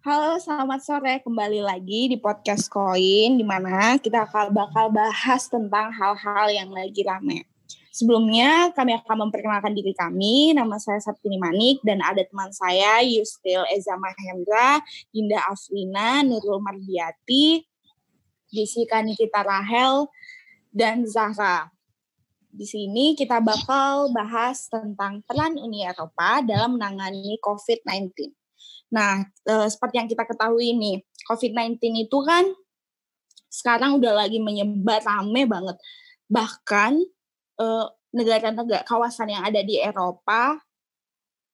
Halo, selamat sore. Kembali lagi di podcast Koin, di mana kita bakal bahas tentang hal-hal yang lagi rame. Sebelumnya, kami akan memperkenalkan diri kami. Nama saya Sabtini Manik, dan ada teman saya, Yustil Eza Mahendra, Dinda Afrina, Nurul Mardiati, Jessica Nikita Rahel, dan Zahra. Di sini kita bakal bahas tentang peran Uni Eropa dalam menangani COVID-19. Nah, eh, seperti yang kita ketahui nih, COVID-19 itu kan sekarang udah lagi menyebar rame banget. Bahkan eh, negara-negara kawasan yang ada di Eropa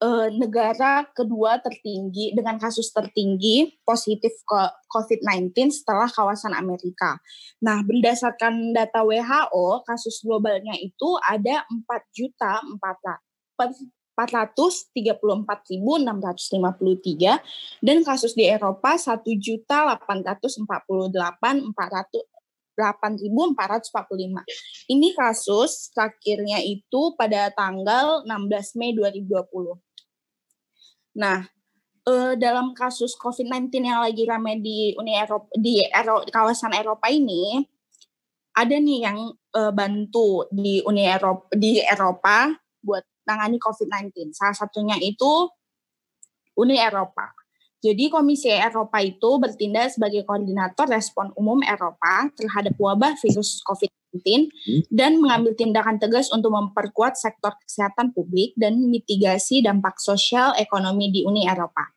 eh, negara kedua tertinggi dengan kasus tertinggi positif ke COVID-19 setelah kawasan Amerika. Nah, berdasarkan data WHO, kasus globalnya itu ada 4 juta 4 434.653 dan kasus di Eropa 1.848.445. Ini kasus terakhirnya itu pada tanggal 16 Mei 2020. Nah, eh, dalam kasus COVID-19 yang lagi ramai di Uni Eropa di Ero, kawasan Eropa ini ada nih yang eh, bantu di Uni Eropa di Eropa buat menangani COVID-19. Salah satunya itu Uni Eropa. Jadi Komisi Eropa itu bertindak sebagai koordinator respon umum Eropa terhadap wabah virus COVID-19 hmm. dan mengambil tindakan tegas untuk memperkuat sektor kesehatan publik dan mitigasi dampak sosial ekonomi di Uni Eropa.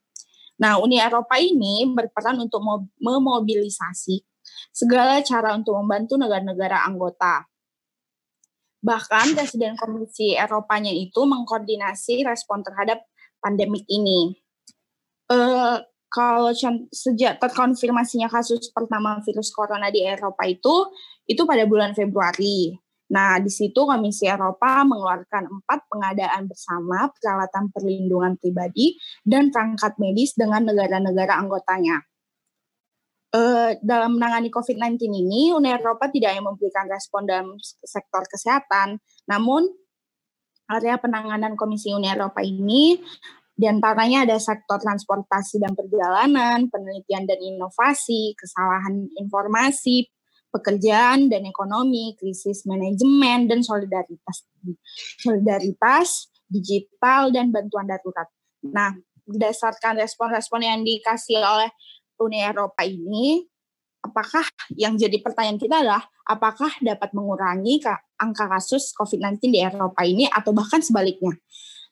Nah, Uni Eropa ini berperan untuk memobilisasi segala cara untuk membantu negara-negara anggota Bahkan Presiden Komisi Eropanya itu mengkoordinasi respon terhadap pandemik ini. Uh, kalau sejak terkonfirmasinya kasus pertama virus corona di Eropa itu, itu pada bulan Februari. Nah, di situ Komisi Eropa mengeluarkan empat pengadaan bersama peralatan perlindungan pribadi dan perangkat medis dengan negara-negara anggotanya uh, dalam menangani COVID-19 ini, Uni Eropa tidak hanya memberikan respon dalam sektor kesehatan, namun area penanganan Komisi Uni Eropa ini di antaranya ada sektor transportasi dan perjalanan, penelitian dan inovasi, kesalahan informasi, pekerjaan dan ekonomi, krisis manajemen, dan solidaritas. Solidaritas, digital, dan bantuan darurat. Nah, berdasarkan respon-respon yang dikasih oleh Uni Eropa ini, apakah yang jadi pertanyaan kita adalah apakah dapat mengurangi angka kasus COVID-19 di Eropa ini atau bahkan sebaliknya?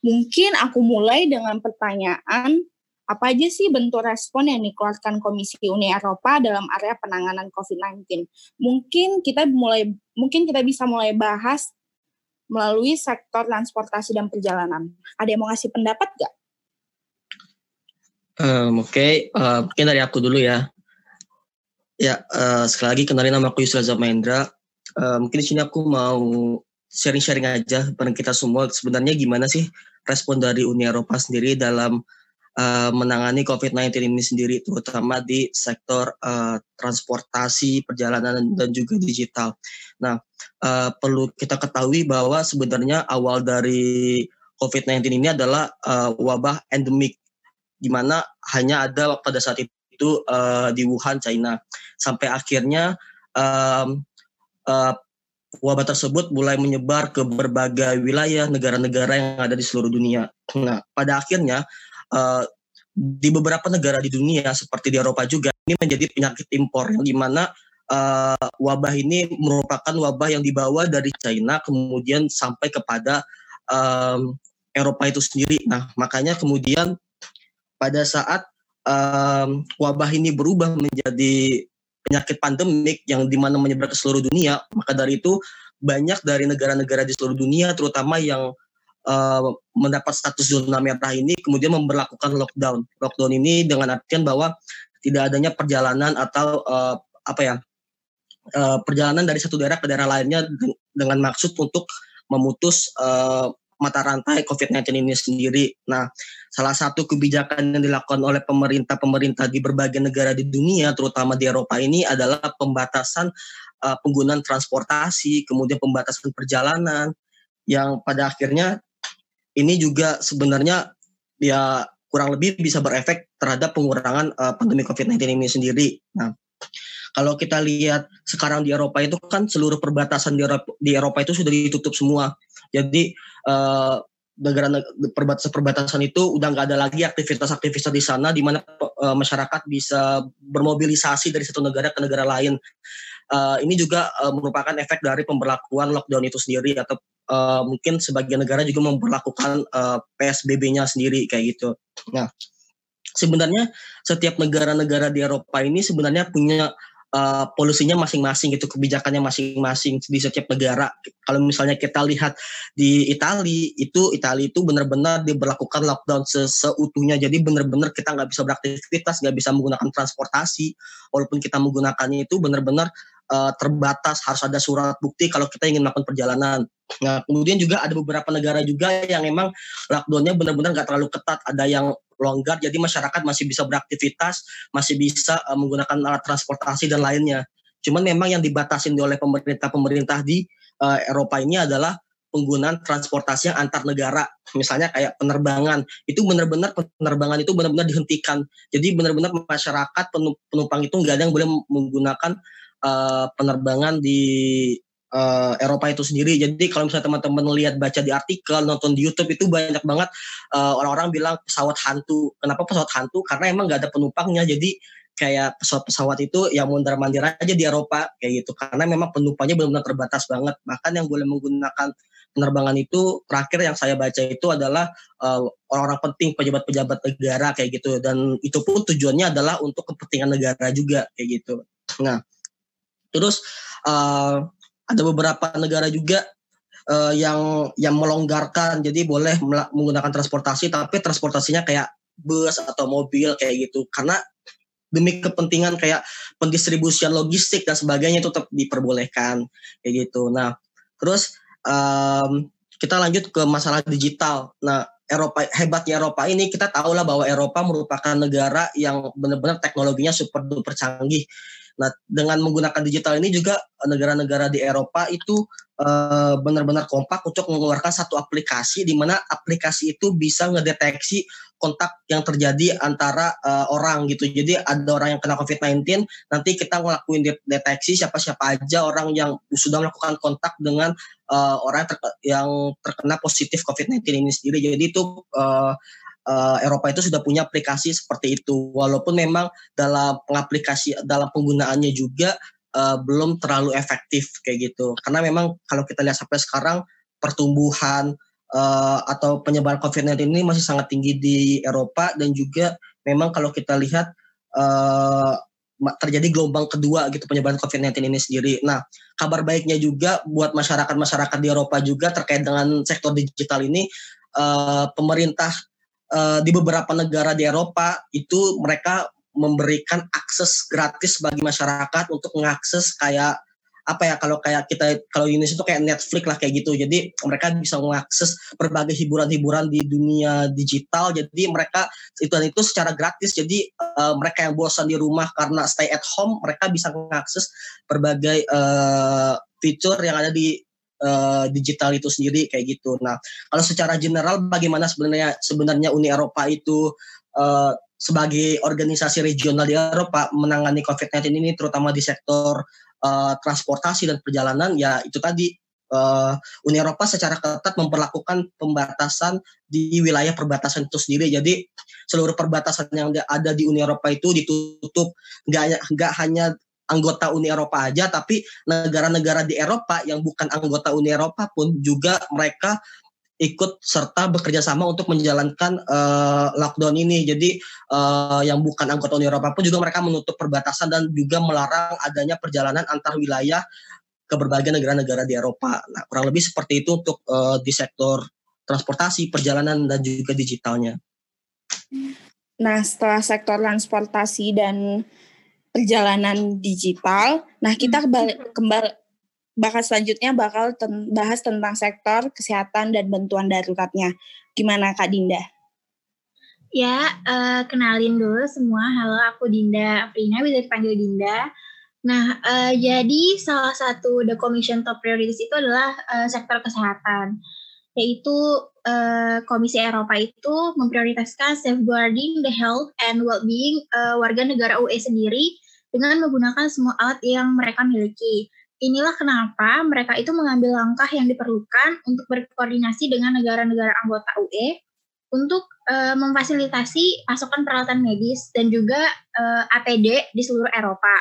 Mungkin aku mulai dengan pertanyaan apa aja sih bentuk respon yang dikeluarkan Komisi Uni Eropa dalam area penanganan COVID-19? Mungkin kita mulai mungkin kita bisa mulai bahas melalui sektor transportasi dan perjalanan. Ada yang mau ngasih pendapat gak? Um, Oke, okay. uh, mungkin dari aku dulu ya. Ya, uh, sekali lagi kenalin nama aku Yusra Zamahendra. Uh, mungkin di sini aku mau sharing-sharing aja bareng kita semua sebenarnya gimana sih respon dari Uni Eropa sendiri dalam uh, menangani COVID-19 ini sendiri, terutama di sektor uh, transportasi, perjalanan, dan juga digital. Nah, uh, perlu kita ketahui bahwa sebenarnya awal dari COVID-19 ini adalah uh, wabah endemik di mana hanya ada pada saat itu uh, di Wuhan, China. Sampai akhirnya um, uh, wabah tersebut mulai menyebar ke berbagai wilayah negara-negara yang ada di seluruh dunia. Nah, pada akhirnya uh, di beberapa negara di dunia seperti di Eropa juga ini menjadi penyakit impor yang di mana uh, wabah ini merupakan wabah yang dibawa dari China kemudian sampai kepada um, Eropa itu sendiri. Nah, makanya kemudian pada saat um, wabah ini berubah menjadi penyakit pandemik yang di mana menyebar ke seluruh dunia, maka dari itu banyak dari negara-negara di seluruh dunia, terutama yang uh, mendapat status zona merah ini, kemudian memperlakukan lockdown. Lockdown ini dengan artian bahwa tidak adanya perjalanan atau uh, apa ya uh, perjalanan dari satu daerah ke daerah lainnya dengan maksud untuk memutus uh, mata rantai COVID-19 ini sendiri. Nah, salah satu kebijakan yang dilakukan oleh pemerintah-pemerintah di berbagai negara di dunia, terutama di Eropa ini adalah pembatasan uh, penggunaan transportasi, kemudian pembatasan perjalanan, yang pada akhirnya ini juga sebenarnya ya kurang lebih bisa berefek terhadap pengurangan uh, pandemi COVID-19 ini sendiri. Nah, kalau kita lihat sekarang di Eropa itu kan seluruh perbatasan di Eropa, di Eropa itu sudah ditutup semua. Jadi uh, negara perbatasan-perbatasan itu udah nggak ada lagi aktivitas-aktivitas di sana di mana uh, masyarakat bisa bermobilisasi dari satu negara ke negara lain. Uh, ini juga uh, merupakan efek dari pemberlakuan lockdown itu sendiri atau uh, mungkin sebagian negara juga memperlakukan uh, PSBB-nya sendiri kayak gitu. Nah, sebenarnya setiap negara-negara di Eropa ini sebenarnya punya uh, polusinya masing-masing gitu kebijakannya masing-masing di setiap negara. Kalau misalnya kita lihat di Italia itu Italia itu benar-benar diberlakukan lockdown seutuhnya. Jadi benar-benar kita nggak bisa beraktivitas nggak bisa menggunakan transportasi. Walaupun kita menggunakannya itu benar-benar uh, terbatas harus ada surat bukti kalau kita ingin melakukan perjalanan. Nah kemudian juga ada beberapa negara juga yang memang lockdownnya benar-benar nggak terlalu ketat. Ada yang longgar jadi masyarakat masih bisa beraktivitas, masih bisa uh, menggunakan alat transportasi dan lainnya. Cuman memang yang dibatasin oleh pemerintah-pemerintah di uh, Eropa ini adalah penggunaan transportasi yang antar negara, misalnya kayak penerbangan, itu benar-benar penerbangan itu benar-benar dihentikan. Jadi benar-benar masyarakat penumpang itu nggak ada yang boleh menggunakan uh, penerbangan di uh, Eropa itu sendiri. Jadi kalau misalnya teman-teman lihat baca di artikel, nonton di YouTube itu banyak banget eh, orang-orang bilang pesawat hantu. Kenapa pesawat hantu? Karena emang nggak ada penumpangnya. Jadi kayak pesawat-pesawat itu yang mondar mandir aja di Eropa kayak gitu. Karena memang penumpangnya benar-benar terbatas banget. Bahkan yang boleh menggunakan penerbangan itu terakhir yang saya baca itu adalah orang orang-orang penting pejabat-pejabat negara kayak gitu dan itu pun tujuannya adalah untuk kepentingan negara juga kayak gitu. Nah, terus uh, ada beberapa negara juga uh, yang yang melonggarkan jadi boleh menggunakan transportasi tapi transportasinya kayak bus atau mobil kayak gitu karena demi kepentingan kayak pendistribusian logistik dan sebagainya itu tetap diperbolehkan kayak gitu. Nah, terus um, kita lanjut ke masalah digital. Nah, Eropa hebatnya Eropa ini kita tahu lah bahwa Eropa merupakan negara yang benar-benar teknologinya super duper canggih. Nah, dengan menggunakan digital ini juga eh, negara-negara di Eropa itu uh, benar-benar kompak untuk mengeluarkan satu aplikasi di mana aplikasi itu bisa ngedeteksi kontak yang terjadi antara uh, orang gitu. Jadi ada orang yang kena COVID-19, nanti kita ngelakuin deteksi siapa-siapa aja orang yang sudah melakukan kontak dengan uh, orang yang, ter yang terkena positif COVID-19 ini sendiri. Jadi itu uh, uh, Eropa itu sudah punya aplikasi seperti itu. Walaupun memang dalam pengaplikasi dalam penggunaannya juga uh, belum terlalu efektif kayak gitu. Karena memang kalau kita lihat sampai sekarang pertumbuhan uh, atau penyebaran COVID-19 ini masih sangat tinggi di Eropa dan juga memang kalau kita lihat uh, terjadi gelombang kedua gitu penyebaran COVID-19 ini sendiri. Nah, kabar baiknya juga buat masyarakat-masyarakat di Eropa juga terkait dengan sektor digital ini, uh, pemerintah uh, di beberapa negara di Eropa itu mereka memberikan akses gratis bagi masyarakat untuk mengakses kayak apa ya kalau kayak kita kalau Indonesia itu kayak Netflix lah kayak gitu. Jadi mereka bisa mengakses berbagai hiburan-hiburan di dunia digital. Jadi mereka itu dan itu secara gratis. Jadi uh, mereka yang bosan di rumah karena stay at home mereka bisa mengakses berbagai uh, fitur yang ada di uh, digital itu sendiri kayak gitu. Nah, kalau secara general bagaimana sebenarnya sebenarnya Uni Eropa itu uh, sebagai organisasi regional di Eropa menangani COVID-19 ini terutama di sektor uh, transportasi dan perjalanan ya itu tadi uh, Uni Eropa secara ketat memperlakukan pembatasan di wilayah perbatasan itu sendiri. Jadi seluruh perbatasan yang ada di Uni Eropa itu ditutup nggak nggak hanya anggota Uni Eropa aja, tapi negara-negara di Eropa yang bukan anggota Uni Eropa pun juga mereka ikut serta bekerja sama untuk menjalankan uh, lockdown ini. Jadi uh, yang bukan anggota Uni Eropa pun juga mereka menutup perbatasan dan juga melarang adanya perjalanan antar wilayah ke berbagai negara-negara di Eropa. Nah, kurang lebih seperti itu untuk uh, di sektor transportasi, perjalanan dan juga digitalnya. Nah, setelah sektor transportasi dan perjalanan digital. Nah, kita kembali, kembali bakal selanjutnya bakal ten, bahas tentang sektor kesehatan dan bantuan daruratnya. Gimana Kak Dinda? Ya, uh, kenalin dulu semua. Halo, aku Dinda Aprina, bisa dipanggil Dinda. Nah, uh, jadi salah satu the commission top priorities itu adalah uh, sektor kesehatan, yaitu uh, Komisi Eropa itu memprioritaskan safeguarding the health and well-being uh, warga negara UE sendiri dengan menggunakan semua alat yang mereka miliki. Inilah kenapa mereka itu mengambil langkah yang diperlukan untuk berkoordinasi dengan negara-negara anggota UE untuk uh, memfasilitasi pasokan peralatan medis dan juga uh, APD di seluruh Eropa.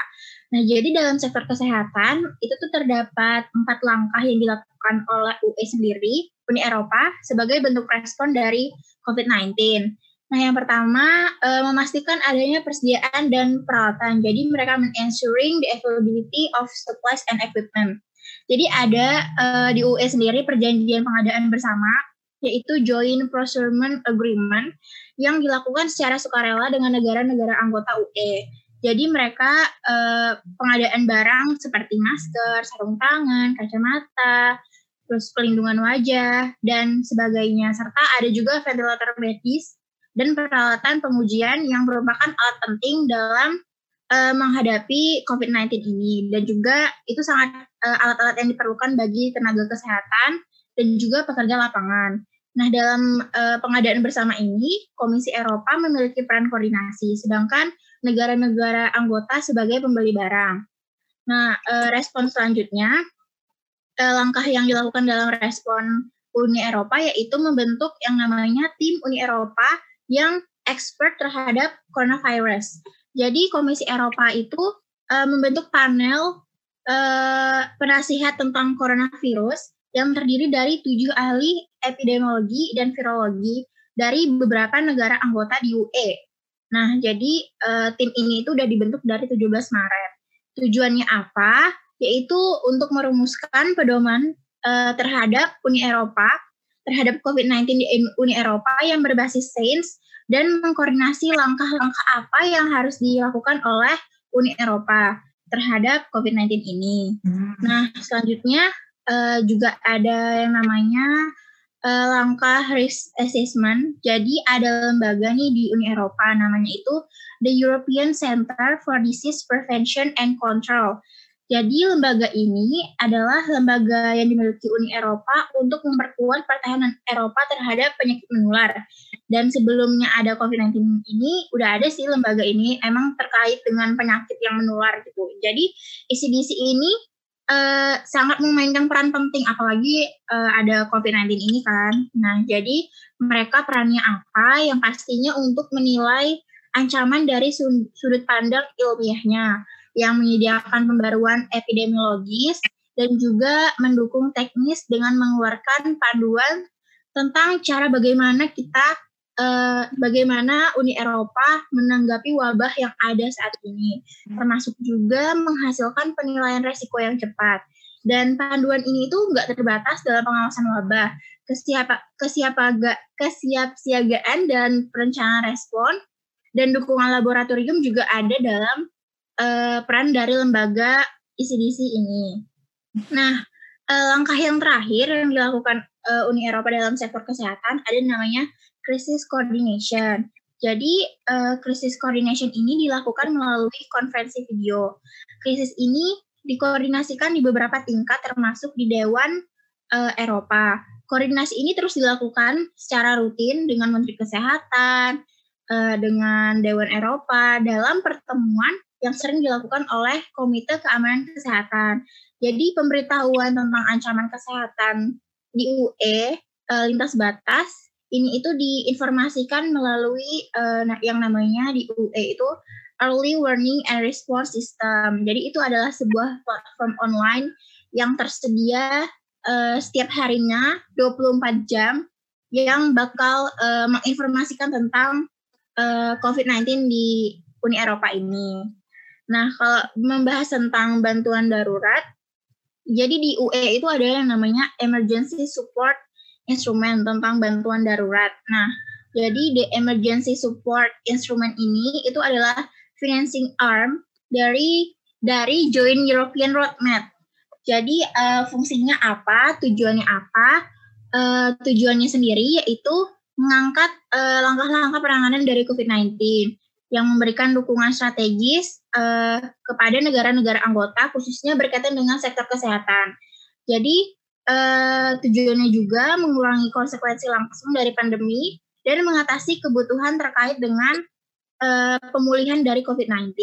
Nah, jadi dalam sektor kesehatan itu tuh terdapat empat langkah yang dilakukan oleh UE sendiri, Uni Eropa, sebagai bentuk respon dari COVID-19. Nah, yang pertama uh, memastikan adanya persediaan dan peralatan. Jadi mereka menensuring the availability of supplies and equipment. Jadi ada uh, di UE sendiri perjanjian pengadaan bersama yaitu Joint Procurement Agreement yang dilakukan secara sukarela dengan negara-negara anggota UE. Jadi mereka eh, pengadaan barang seperti masker, sarung tangan, kacamata, terus pelindungan wajah dan sebagainya serta ada juga ventilator medis dan peralatan pengujian yang merupakan alat penting dalam uh, menghadapi COVID-19 ini dan juga itu sangat uh, alat-alat yang diperlukan bagi tenaga kesehatan dan juga pekerja lapangan. Nah, dalam uh, pengadaan bersama ini, Komisi Eropa memiliki peran koordinasi, sedangkan negara-negara anggota sebagai pembeli barang. Nah, uh, respon selanjutnya, uh, langkah yang dilakukan dalam respon Uni Eropa yaitu membentuk yang namanya tim Uni Eropa yang expert terhadap coronavirus. Jadi Komisi Eropa itu uh, membentuk panel uh, penasihat tentang coronavirus yang terdiri dari tujuh ahli epidemiologi dan virologi dari beberapa negara anggota di UE. Nah, jadi uh, tim ini itu udah dibentuk dari 17 Maret. Tujuannya apa? Yaitu untuk merumuskan pedoman uh, terhadap Uni Eropa, terhadap COVID-19 di Uni Eropa yang berbasis sains dan mengkoordinasi langkah-langkah apa yang harus dilakukan oleh Uni Eropa terhadap COVID-19 ini. Hmm. Nah, selanjutnya uh, juga ada yang namanya uh, langkah risk assessment. Jadi ada lembaga nih di Uni Eropa namanya itu the European Center for Disease Prevention and Control. Jadi lembaga ini adalah lembaga yang dimiliki Uni Eropa untuk memperkuat pertahanan Eropa terhadap penyakit menular. Dan sebelumnya ada COVID-19 ini, udah ada sih lembaga ini emang terkait dengan penyakit yang menular gitu. Jadi ECDC ini uh, sangat memainkan peran penting apalagi uh, ada COVID-19 ini kan. Nah, jadi mereka perannya apa yang pastinya untuk menilai ancaman dari sudut pandang ilmiahnya yang menyediakan pembaruan epidemiologis dan juga mendukung teknis dengan mengeluarkan panduan tentang cara bagaimana kita uh, bagaimana Uni Eropa menanggapi wabah yang ada saat ini, termasuk juga menghasilkan penilaian resiko yang cepat. Dan panduan ini itu nggak terbatas dalam pengawasan wabah, kesiapa, kesiapaga, kesiapsiagaan dan perencanaan respon, dan dukungan laboratorium juga ada dalam uh, peran dari lembaga ICDC ini. Nah, uh, langkah yang terakhir yang dilakukan uh, Uni Eropa dalam sektor kesehatan ada namanya crisis coordination. Jadi, uh, crisis coordination ini dilakukan melalui konferensi video. Krisis ini dikoordinasikan di beberapa tingkat termasuk di Dewan uh, Eropa. Koordinasi ini terus dilakukan secara rutin dengan Menteri Kesehatan, dengan Dewan Eropa dalam pertemuan yang sering dilakukan oleh Komite Keamanan Kesehatan. Jadi pemberitahuan tentang ancaman kesehatan di UE uh, lintas batas ini itu diinformasikan melalui uh, yang namanya di UE itu Early Warning and Response System. Jadi itu adalah sebuah platform online yang tersedia uh, setiap harinya 24 jam yang bakal uh, menginformasikan tentang uh, COVID-19 di Uni Eropa ini. Nah, kalau membahas tentang bantuan darurat, jadi di UE itu ada yang namanya Emergency Support instrumen tentang bantuan darurat. Nah, jadi the emergency support instrument ini itu adalah financing arm dari dari Joint European Roadmap. Jadi uh, fungsinya apa, tujuannya apa? Uh, tujuannya sendiri yaitu mengangkat uh, langkah-langkah penanganan dari COVID-19 yang memberikan dukungan strategis uh, kepada negara-negara anggota khususnya berkaitan dengan sektor kesehatan. Jadi Uh, tujuannya juga mengurangi konsekuensi langsung dari pandemi dan mengatasi kebutuhan terkait dengan uh, pemulihan dari COVID-19.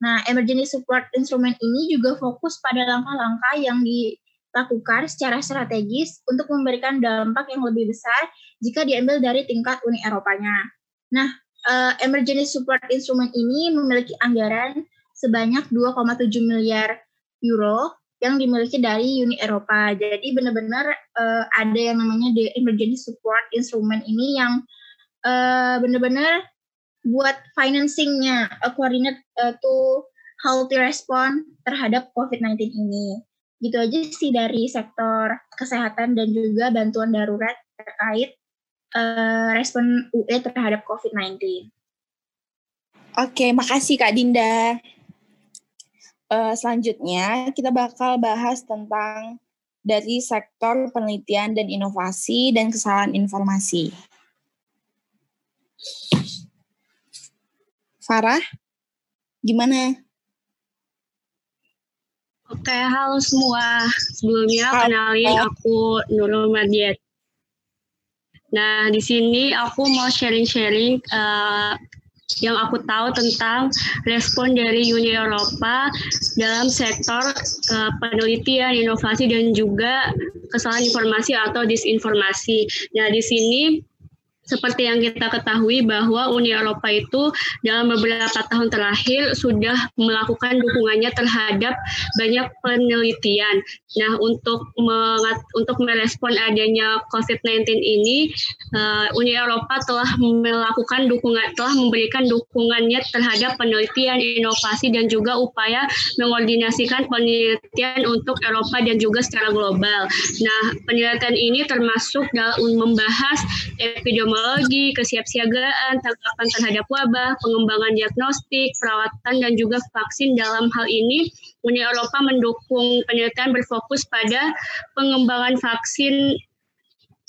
Nah, emergency support instrument ini juga fokus pada langkah-langkah yang dilakukan secara strategis untuk memberikan dampak yang lebih besar jika diambil dari tingkat Uni Eropanya. Nah, uh, emergency support instrument ini memiliki anggaran sebanyak 2,7 miliar euro yang dimiliki dari Uni Eropa. Jadi benar-benar uh, ada yang namanya the emergency support instrument ini yang uh, benar-benar buat financingnya, uh, coordinate uh, to healthy respond terhadap COVID-19 ini. Gitu aja sih dari sektor kesehatan dan juga bantuan darurat terkait uh, respon UE terhadap COVID-19. Oke, makasih Kak Dinda uh, selanjutnya kita bakal bahas tentang dari sektor penelitian dan inovasi dan kesalahan informasi. Farah, gimana? Oke, halo semua. Sebelumnya kenalin aku Nurul Madiat. Nah, di sini aku mau sharing-sharing uh, yang aku tahu tentang respon dari Uni Eropa dalam sektor uh, penelitian, inovasi dan juga kesalahan informasi atau disinformasi. Nah, di sini seperti yang kita ketahui bahwa Uni Eropa itu dalam beberapa tahun terakhir sudah melakukan dukungannya terhadap banyak penelitian. Nah, untuk mengat, untuk merespon adanya COVID-19 ini, uh, Uni Eropa telah melakukan dukungan telah memberikan dukungannya terhadap penelitian, inovasi dan juga upaya mengordinasikan penelitian untuk Eropa dan juga secara global. Nah, penelitian ini termasuk dalam membahas epidemiologi epidemiologi, kesiapsiagaan, tanggapan terhadap wabah, pengembangan diagnostik, perawatan, dan juga vaksin. Dalam hal ini, Uni Eropa mendukung penelitian berfokus pada pengembangan vaksin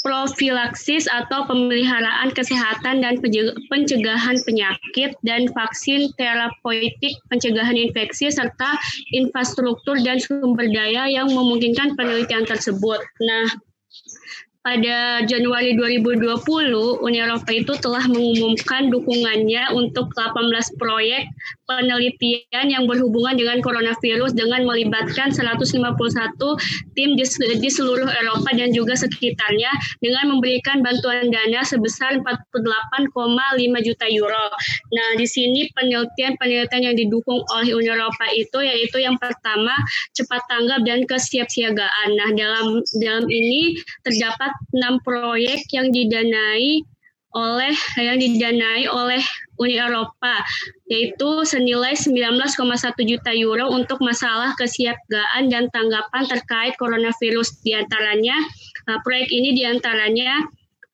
profilaksis atau pemeliharaan kesehatan dan pencegahan penyakit dan vaksin terapeutik pencegahan infeksi serta infrastruktur dan sumber daya yang memungkinkan penelitian tersebut. Nah, pada Januari 2020, Uni Eropa itu telah mengumumkan dukungannya untuk 18 proyek penelitian yang berhubungan dengan coronavirus dengan melibatkan 151 tim di, seluruh Eropa dan juga sekitarnya dengan memberikan bantuan dana sebesar 48,5 juta euro. Nah, di sini penelitian-penelitian yang didukung oleh Uni Eropa itu yaitu yang pertama cepat tanggap dan kesiapsiagaan. Nah, dalam dalam ini terdapat enam proyek yang didanai oleh yang didanai oleh Uni Eropa yaitu senilai 19,1 juta euro untuk masalah kesiapgaan dan tanggapan terkait coronavirus. Di antaranya uh, proyek ini di antaranya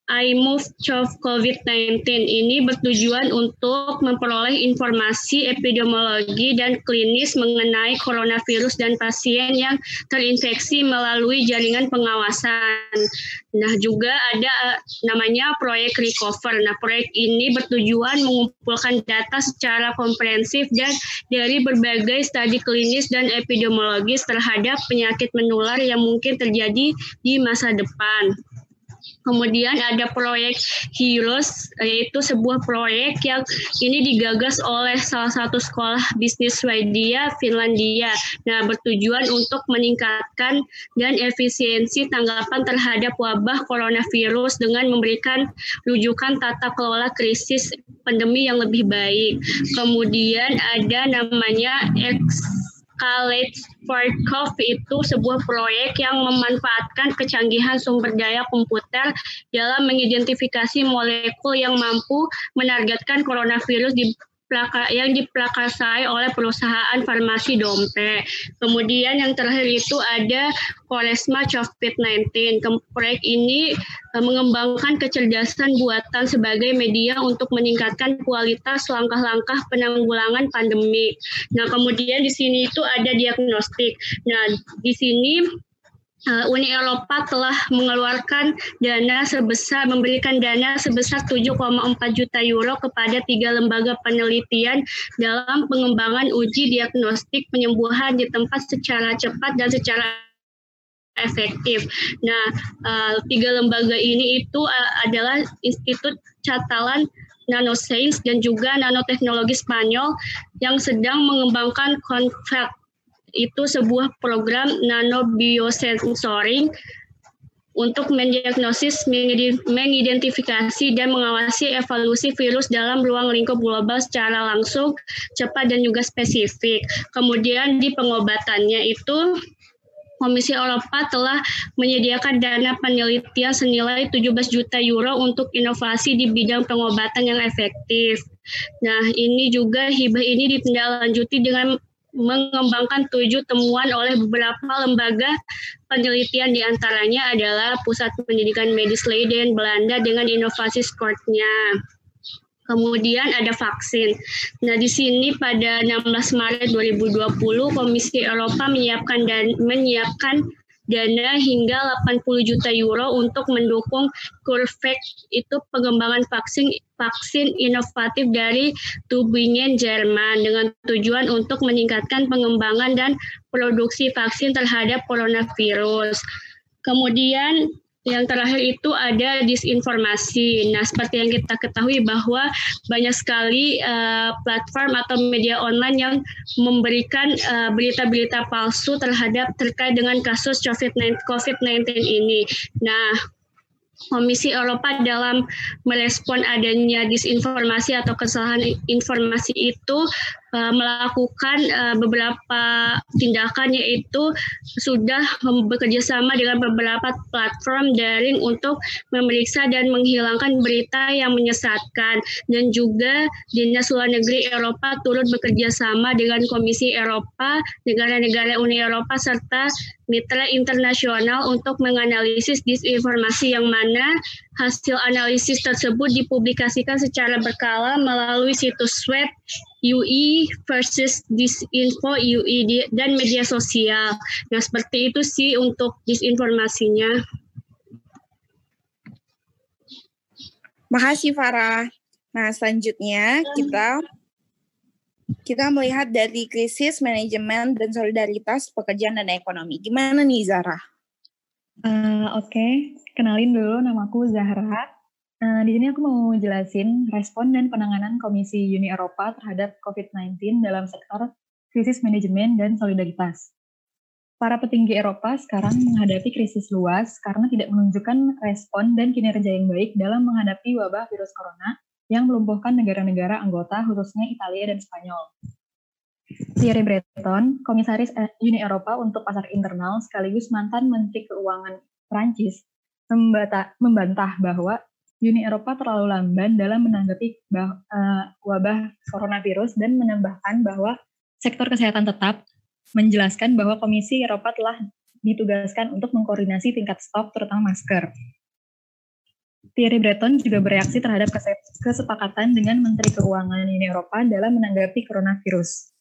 iMove Chov COVID-19 ini bertujuan untuk memperoleh informasi epidemiologi dan klinis mengenai coronavirus dan pasien yang terinfeksi melalui jaringan pengawasan. Nah, juga ada eh, namanya proyek Recover. Nah, proyek ini bertujuan mengumpulkan data secara komprehensif dan dari berbagai studi klinis dan epidemiologis terhadap penyakit menular yang mungkin terjadi di masa depan. Kemudian ada proyek Heroes, yaitu sebuah proyek yang ini digagas oleh salah satu sekolah bisnis Swedia, Finlandia. Nah, bertujuan untuk meningkatkan dan efisiensi tanggapan terhadap wabah coronavirus dengan memberikan rujukan tata kelola krisis pandemi yang lebih baik. Kemudian ada namanya X College for Coffee itu sebuah proyek yang memanfaatkan kecanggihan sumber daya komputer dalam mengidentifikasi molekul yang mampu menargetkan coronavirus di yang diplakasai oleh perusahaan farmasi Dompe. Kemudian yang terakhir itu ada Koresma COVID-19. Proyek ini eh, mengembangkan kecerdasan buatan sebagai media untuk meningkatkan kualitas langkah-langkah penanggulangan pandemi. Nah, kemudian di sini itu ada diagnostik. Nah, di sini Uni Eropa telah mengeluarkan dana sebesar memberikan dana sebesar 7,4 juta euro kepada tiga lembaga penelitian dalam pengembangan uji diagnostik penyembuhan di tempat secara cepat dan secara efektif. Nah, uh, tiga lembaga ini itu uh, adalah Institut Catalan Nanoscience dan juga Nanoteknologi Spanyol yang sedang mengembangkan Convert itu sebuah program nanobiosensoring untuk mendiagnosis, mengidentifikasi, dan mengawasi evolusi virus dalam ruang lingkup global secara langsung, cepat, dan juga spesifik. Kemudian di pengobatannya itu Komisi Eropa telah menyediakan dana penelitian senilai 17 juta euro untuk inovasi di bidang pengobatan yang efektif. Nah, ini juga hibah ini ditindaklanjuti dengan mengembangkan tujuh temuan oleh beberapa lembaga penelitian di antaranya adalah Pusat Pendidikan Medis Leiden Belanda dengan inovasi Skortnya. Kemudian ada vaksin. Nah, di sini pada 16 Maret 2020 Komisi Eropa menyiapkan dan menyiapkan dana hingga 80 juta euro untuk mendukung CureVac itu pengembangan vaksin vaksin inovatif dari Tübingen Jerman dengan tujuan untuk meningkatkan pengembangan dan produksi vaksin terhadap coronavirus. Kemudian yang terakhir itu ada disinformasi. Nah, seperti yang kita ketahui bahwa banyak sekali uh, platform atau media online yang memberikan berita berita-berita palsu terhadap terkait dengan kasus COVID-19 COVID ini. Nah, Komisi Eropa dalam merespon adanya disinformasi atau kesalahan informasi itu uh, melakukan uh, beberapa tindakan yaitu sudah bekerja sama dengan beberapa platform daring untuk memeriksa dan menghilangkan berita yang menyesatkan. Dan juga Dinas Luar Negeri Eropa turut bekerja sama dengan Komisi Eropa, negara-negara Uni Eropa serta mitra internasional untuk menganalisis disinformasi yang mana hasil analisis tersebut dipublikasikan secara berkala melalui situs web UI versus disinfo UI dan media sosial. Nah, seperti itu sih untuk disinformasinya. Makasih Farah. Nah, selanjutnya kita kita melihat dari krisis manajemen dan solidaritas pekerjaan dan ekonomi. Gimana nih Zara? Uh, Oke, okay. Kenalin dulu namaku Zahra. Uh, di sini aku mau jelasin respon dan penanganan Komisi Uni Eropa terhadap COVID-19 dalam sektor krisis manajemen dan solidaritas. Para petinggi Eropa sekarang menghadapi krisis luas karena tidak menunjukkan respon dan kinerja yang baik dalam menghadapi wabah virus corona yang melumpuhkan negara-negara anggota, khususnya Italia dan Spanyol. Thierry Breton, Komisaris Uni Eropa untuk Pasar Internal sekaligus mantan Menteri Keuangan Prancis, membantah bahwa Uni Eropa terlalu lamban dalam menanggapi bah, uh, wabah coronavirus dan menambahkan bahwa sektor kesehatan tetap menjelaskan bahwa Komisi Eropa telah ditugaskan untuk mengkoordinasi tingkat stok terutama masker. Thierry Breton juga bereaksi terhadap kesepakatan dengan Menteri Keuangan Uni Eropa dalam menanggapi coronavirus.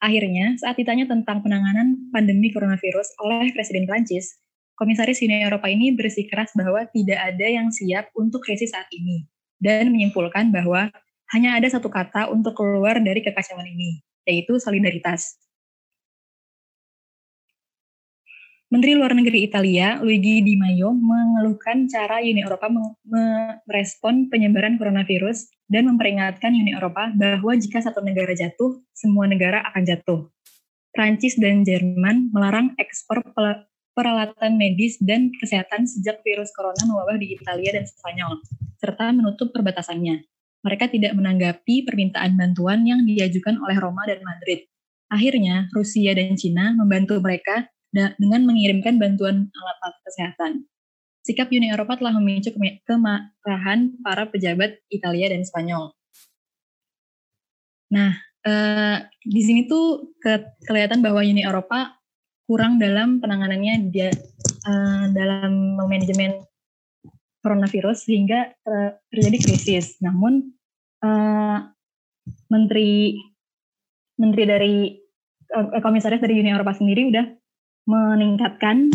Akhirnya, saat ditanya tentang penanganan pandemi coronavirus oleh Presiden Prancis, Komisaris Uni Eropa ini bersikeras bahwa tidak ada yang siap untuk krisis saat ini dan menyimpulkan bahwa hanya ada satu kata untuk keluar dari kekacauan ini, yaitu solidaritas. Menteri Luar Negeri Italia, Luigi Di Maio, mengeluhkan cara Uni Eropa merespon penyebaran coronavirus dan memperingatkan Uni Eropa bahwa jika satu negara jatuh, semua negara akan jatuh. Prancis dan Jerman melarang ekspor peralatan medis dan kesehatan sejak virus corona mewabah di Italia dan Spanyol, serta menutup perbatasannya. Mereka tidak menanggapi permintaan bantuan yang diajukan oleh Roma dan Madrid. Akhirnya, Rusia dan Cina membantu mereka dengan mengirimkan bantuan alat-alat kesehatan. Sikap Uni Eropa telah memicu kemarahan para pejabat Italia dan Spanyol. Nah, eh, di sini tuh ke kelihatan bahwa Uni Eropa kurang dalam penanganannya dia uh, dalam manajemen coronavirus sehingga uh, terjadi krisis. Namun uh, menteri menteri dari uh, komisaris dari Uni Eropa sendiri udah meningkatkan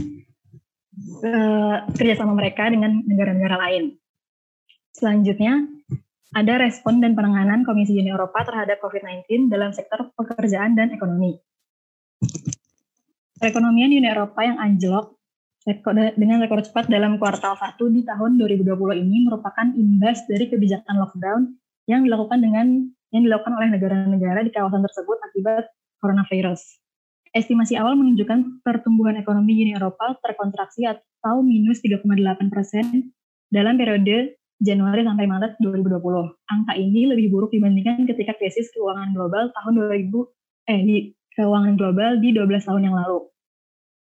uh, kerjasama mereka dengan negara-negara lain. Selanjutnya, ada respon dan penanganan Komisi Uni Eropa terhadap COVID-19 dalam sektor pekerjaan dan ekonomi. Perekonomian Uni Eropa yang anjlok dengan rekor cepat dalam kuartal 1 di tahun 2020 ini merupakan imbas dari kebijakan lockdown yang dilakukan dengan yang dilakukan oleh negara-negara di kawasan tersebut akibat coronavirus. Estimasi awal menunjukkan pertumbuhan ekonomi Uni Eropa terkontraksi atau minus 3,8 persen dalam periode Januari sampai Maret 2020. Angka ini lebih buruk dibandingkan ketika krisis keuangan global tahun 2000 eh di keuangan global di 12 tahun yang lalu.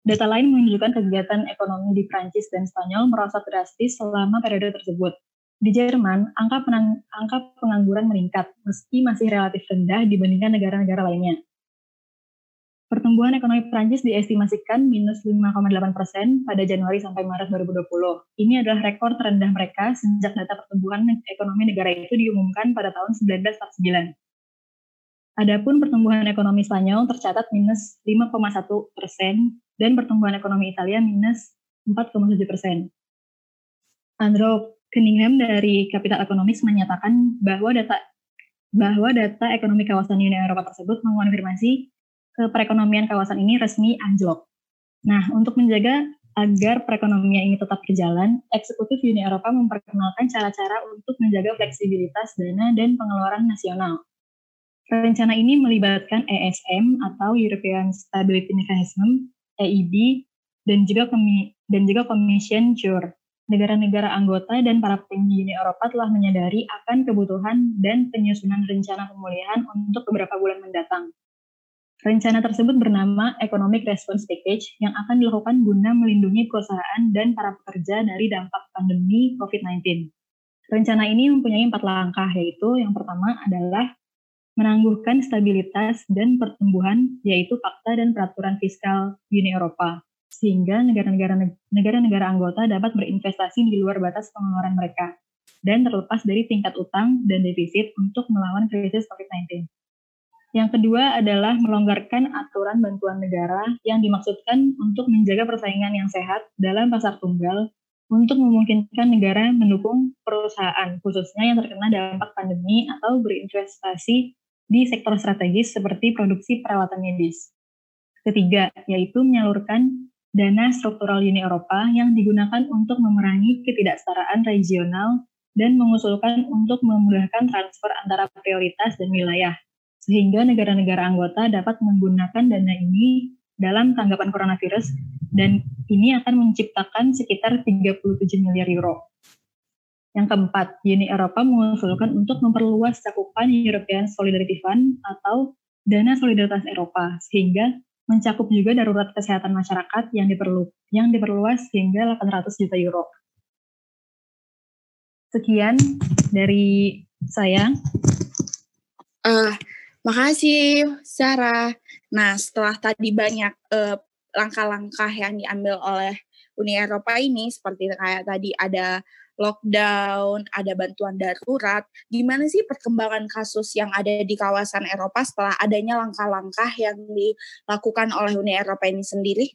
Data lain menunjukkan kegiatan ekonomi di Prancis dan Spanyol merosot drastis selama periode tersebut. Di Jerman, angka, penang, angka pengangguran meningkat, meski masih relatif rendah dibandingkan negara-negara lainnya. Pertumbuhan ekonomi Prancis diestimasikan minus 5,8 persen pada Januari sampai Maret 2020. Ini adalah rekor terendah mereka sejak data pertumbuhan ekonomi negara itu diumumkan pada tahun 1949. Adapun pertumbuhan ekonomi Spanyol tercatat minus 5,1 persen dan pertumbuhan ekonomi Italia minus 4,7 persen. Andrew Cunningham dari Capital Economics menyatakan bahwa data bahwa data ekonomi kawasan Uni Eropa tersebut mengonfirmasi ke perekonomian kawasan ini resmi anjlok. Nah, untuk menjaga agar perekonomian ini tetap berjalan, eksekutif Uni Eropa memperkenalkan cara-cara untuk menjaga fleksibilitas dana dan pengeluaran nasional Rencana ini melibatkan ESM atau European Stability Mechanism, EIB, dan juga Komi dan juga Commission Jur. Negara-negara anggota dan para petinggi Uni Eropa telah menyadari akan kebutuhan dan penyusunan rencana pemulihan untuk beberapa bulan mendatang. Rencana tersebut bernama Economic Response Package yang akan dilakukan guna melindungi perusahaan dan para pekerja dari dampak pandemi COVID-19. Rencana ini mempunyai empat langkah, yaitu yang pertama adalah menangguhkan stabilitas dan pertumbuhan, yaitu fakta dan peraturan fiskal Uni Eropa, sehingga negara-negara negara-negara anggota dapat berinvestasi di luar batas pengeluaran mereka dan terlepas dari tingkat utang dan defisit untuk melawan krisis COVID-19. Yang kedua adalah melonggarkan aturan bantuan negara yang dimaksudkan untuk menjaga persaingan yang sehat dalam pasar tunggal untuk memungkinkan negara mendukung perusahaan, khususnya yang terkena dampak pandemi atau berinvestasi di sektor strategis seperti produksi peralatan medis. Ketiga, yaitu menyalurkan dana struktural Uni Eropa yang digunakan untuk memerangi ketidaksetaraan regional dan mengusulkan untuk memudahkan transfer antara prioritas dan wilayah, sehingga negara-negara anggota dapat menggunakan dana ini dalam tanggapan coronavirus dan ini akan menciptakan sekitar 37 miliar euro. Yang keempat, Uni Eropa mengusulkan untuk memperluas cakupan European Solidarity Fund atau dana solidaritas Eropa sehingga mencakup juga darurat kesehatan masyarakat yang diperlu yang diperluas hingga 800 juta euro. Sekian dari saya. Uh, makasih Sarah. Nah, setelah tadi banyak langkah langkah-langkah yang diambil oleh Uni Eropa ini seperti kayak tadi ada lockdown, ada bantuan darurat. Gimana sih perkembangan kasus yang ada di kawasan Eropa setelah adanya langkah-langkah yang dilakukan oleh Uni Eropa ini sendiri?